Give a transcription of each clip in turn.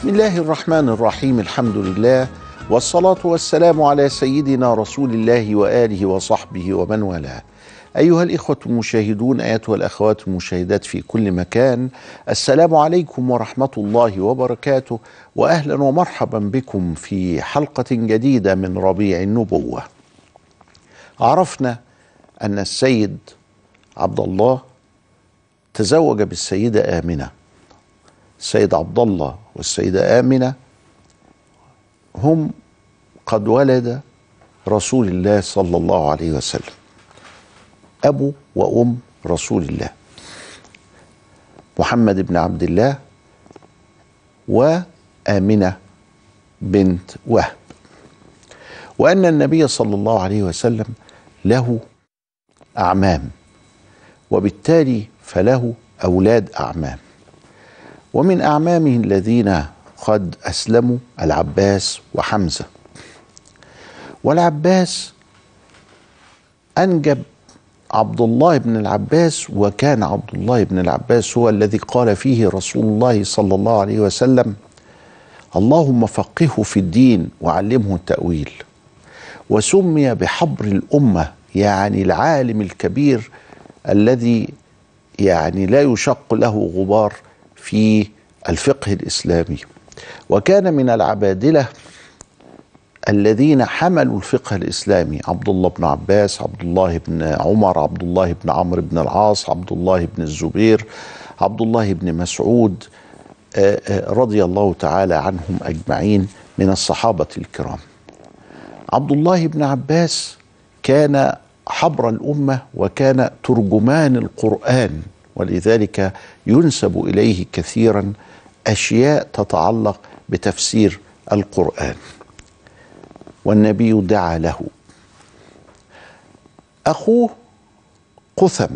بسم الله الرحمن الرحيم الحمد لله والصلاة والسلام على سيدنا رسول الله وآله وصحبه ومن والاه. أيها الإخوة المشاهدون أيتها الأخوات المشاهدات في كل مكان السلام عليكم ورحمة الله وبركاته وأهلا ومرحبا بكم في حلقة جديدة من ربيع النبوة. عرفنا أن السيد عبد الله تزوج بالسيدة آمنة. السيد عبد الله والسيدة آمنة هم قد ولد رسول الله صلى الله عليه وسلم. أبو وأم رسول الله. محمد بن عبد الله وآمنة بنت وهب. وأن النبي صلى الله عليه وسلم له أعمام وبالتالي فله أولاد أعمام. ومن أعمامه الذين قد أسلموا العباس وحمزة. والعباس أنجب عبد الله بن العباس وكان عبد الله بن العباس هو الذي قال فيه رسول الله صلى الله عليه وسلم اللهم فقهه في الدين وعلمه التأويل. وسمي بحبر الأمة يعني العالم الكبير الذي يعني لا يشق له غبار في الفقه الإسلامي. وكان من العبادلة الذين حملوا الفقه الإسلامي عبد الله بن عباس عبد الله بن عمر عبد الله بن عمرو بن العاص عبد الله بن الزبير عبد الله بن مسعود رضي الله تعالى عنهم أجمعين من الصحابة الكرام. عبد الله بن عباس كان حبر الأمة وكان ترجمان القرآن. ولذلك ينسب إليه كثيرا أشياء تتعلق بتفسير القرآن. والنبي دعا له. أخوه قثم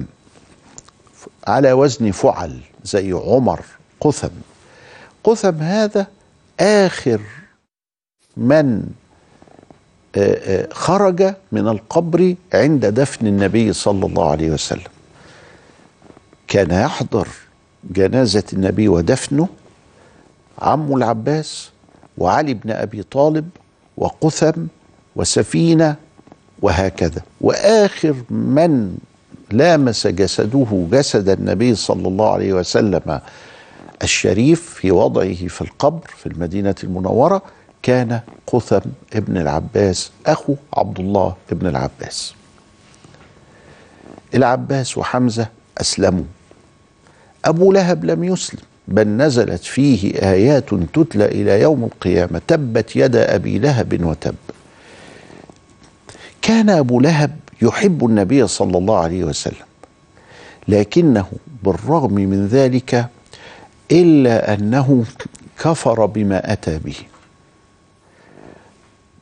على وزن فعل زي عمر قثم. قثم هذا آخر من خرج من القبر عند دفن النبي صلى الله عليه وسلم. كان يحضر جنازة النبي ودفنه عمه العباس وعلي بن أبي طالب وقثم وسفينة وهكذا. وآخر من لامس جسده جسد النبي صلى الله عليه وسلم الشريف في وضعه في القبر في المدينة المنورة كان قثم ابن العباس أخو عبد الله ابن العباس. العباس وحمزة أسلموا. أبو لهب لم يسلم بل نزلت فيه آيات تتلى إلى يوم القيامة تبت يد أبي لهب وتب. كان أبو لهب يحب النبي صلى الله عليه وسلم لكنه بالرغم من ذلك إلا أنه كفر بما أتى به.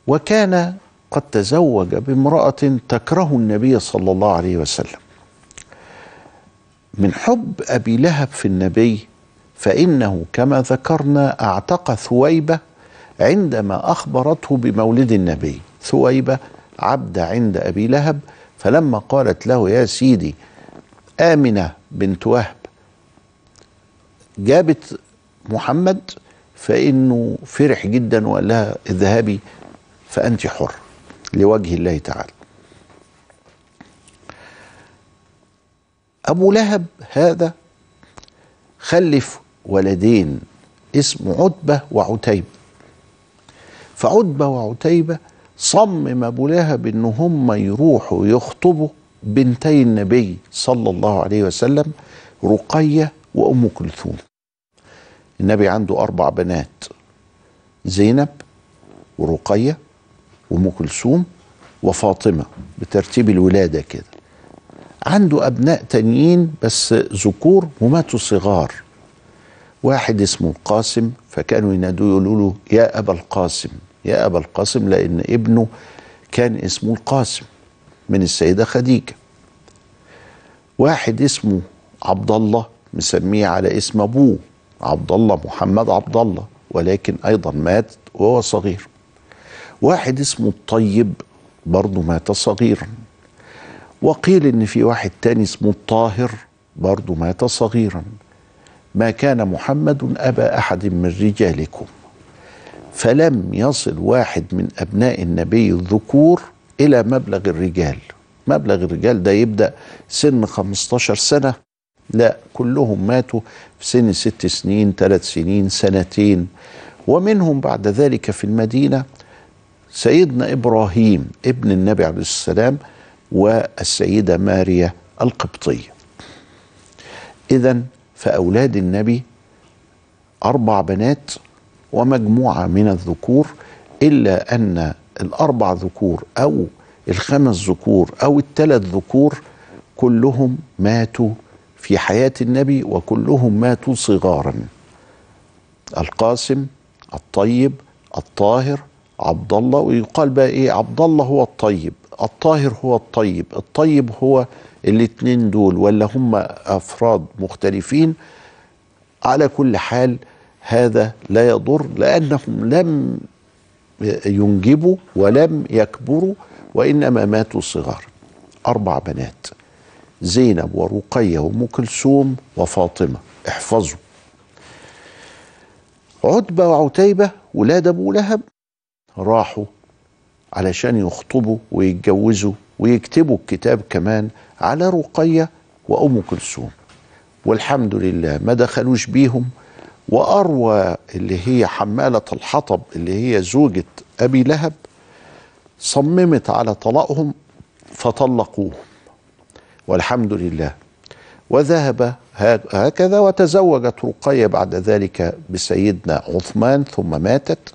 وكان قد تزوج بامرأة تكره النبي صلى الله عليه وسلم. من حب أبي لهب في النبي فإنه كما ذكرنا أعتق ثويبة عندما أخبرته بمولد النبي. ثويبة عبد عند أبي لهب فلما قالت له يا سيدي آمنة بنت وهب جابت محمد فإنه فرح جدا وقال لها اذهبي فأنت حر لوجه الله تعالى. أبو لهب هذا خلف ولدين اسمه عتبة وعتيبة. فعتبة وعتيبة صمم أبو لهب إن هم يروحوا يخطبوا بنتي النبي صلى الله عليه وسلم رقية وأم كلثوم. النبي عنده أربع بنات زينب ورقية وأم كلثوم وفاطمة بترتيب الولادة كده. عنده أبناء تانيين بس ذكور وماتوا صغار. واحد اسمه القاسم فكانوا ينادوه يقولوا له يا أبا القاسم يا أبا القاسم لأن ابنه كان اسمه القاسم من السيدة خديجة. واحد اسمه عبد الله مسميه على اسم أبوه عبد الله محمد عبد الله ولكن أيضا مات وهو صغير. واحد اسمه الطيب برضه مات صغيرا. وقيل إن في واحد تاني اسمه الطاهر برضه مات صغيرا. ما كان محمد أبا أحد من رجالكم. فلم يصل واحد من أبناء النبي الذكور إلى مبلغ الرجال. مبلغ الرجال ده يبدأ سن 15 سنة. لا كلهم ماتوا في سن ست سنين ثلاث سنين سنتين. ومنهم بعد ذلك في المدينة سيدنا إبراهيم ابن النبي عليه السلام والسيدة ماريا القبطيه اذا فأولاد النبي أربع بنات ومجموعة من الذكور إلا أن الأربع ذكور أو الخمس ذكور أو الثلاث ذكور كلهم ماتوا في حياة النبي وكلهم ماتوا صغارا. القاسم الطيب الطاهر عبد الله ويقال بقى إيه؟ عبد الله هو الطيب. الطاهر هو الطيب الطيب هو الاثنين دول ولا هم أفراد مختلفين؟ على كل حال هذا لا يضر لأنهم لم ينجبوا ولم يكبروا وإنما ماتوا صغار أربع بنات زينب ورقيه وأم كلثوم وفاطمة. احفظوا. عتبة وعتيبة ولاد أبو لهب راحوا علشان يخطبوا ويتجوزوا ويكتبوا الكتاب كمان على رقية وأم كلثوم. والحمد لله ما دخلوش بيهم وأروى اللي هي حمالة الحطب اللي هي زوجة أبي لهب صممت على طلاقهم فطلقوهم. والحمد لله. وذهب هكذا وتزوجت رقية بعد ذلك بسيدنا عثمان ثم ماتت.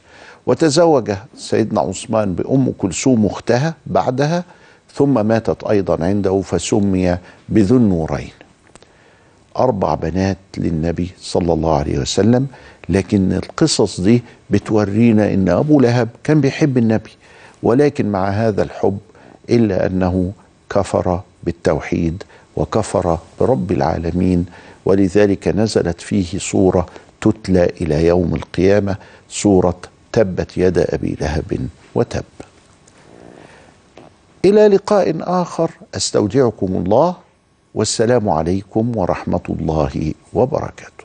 وتزوج سيدنا عثمان بأم كلثوم أختها بعدها ثم ماتت أيضا عنده فسمي بذو النورين. أربع بنات للنبي صلى الله عليه وسلم لكن القصص دي بتورينا إن أبو لهب كان بيحب النبي ولكن مع هذا الحب إلا أنه كفر بالتوحيد وكفر برب العالمين ولذلك نزلت فيه سورة تتلى إلى يوم القيامة سورة تبت يد أبي لهب وتب. إلى لقاء آخر أستودعكم الله والسلام عليكم ورحمة الله وبركاته.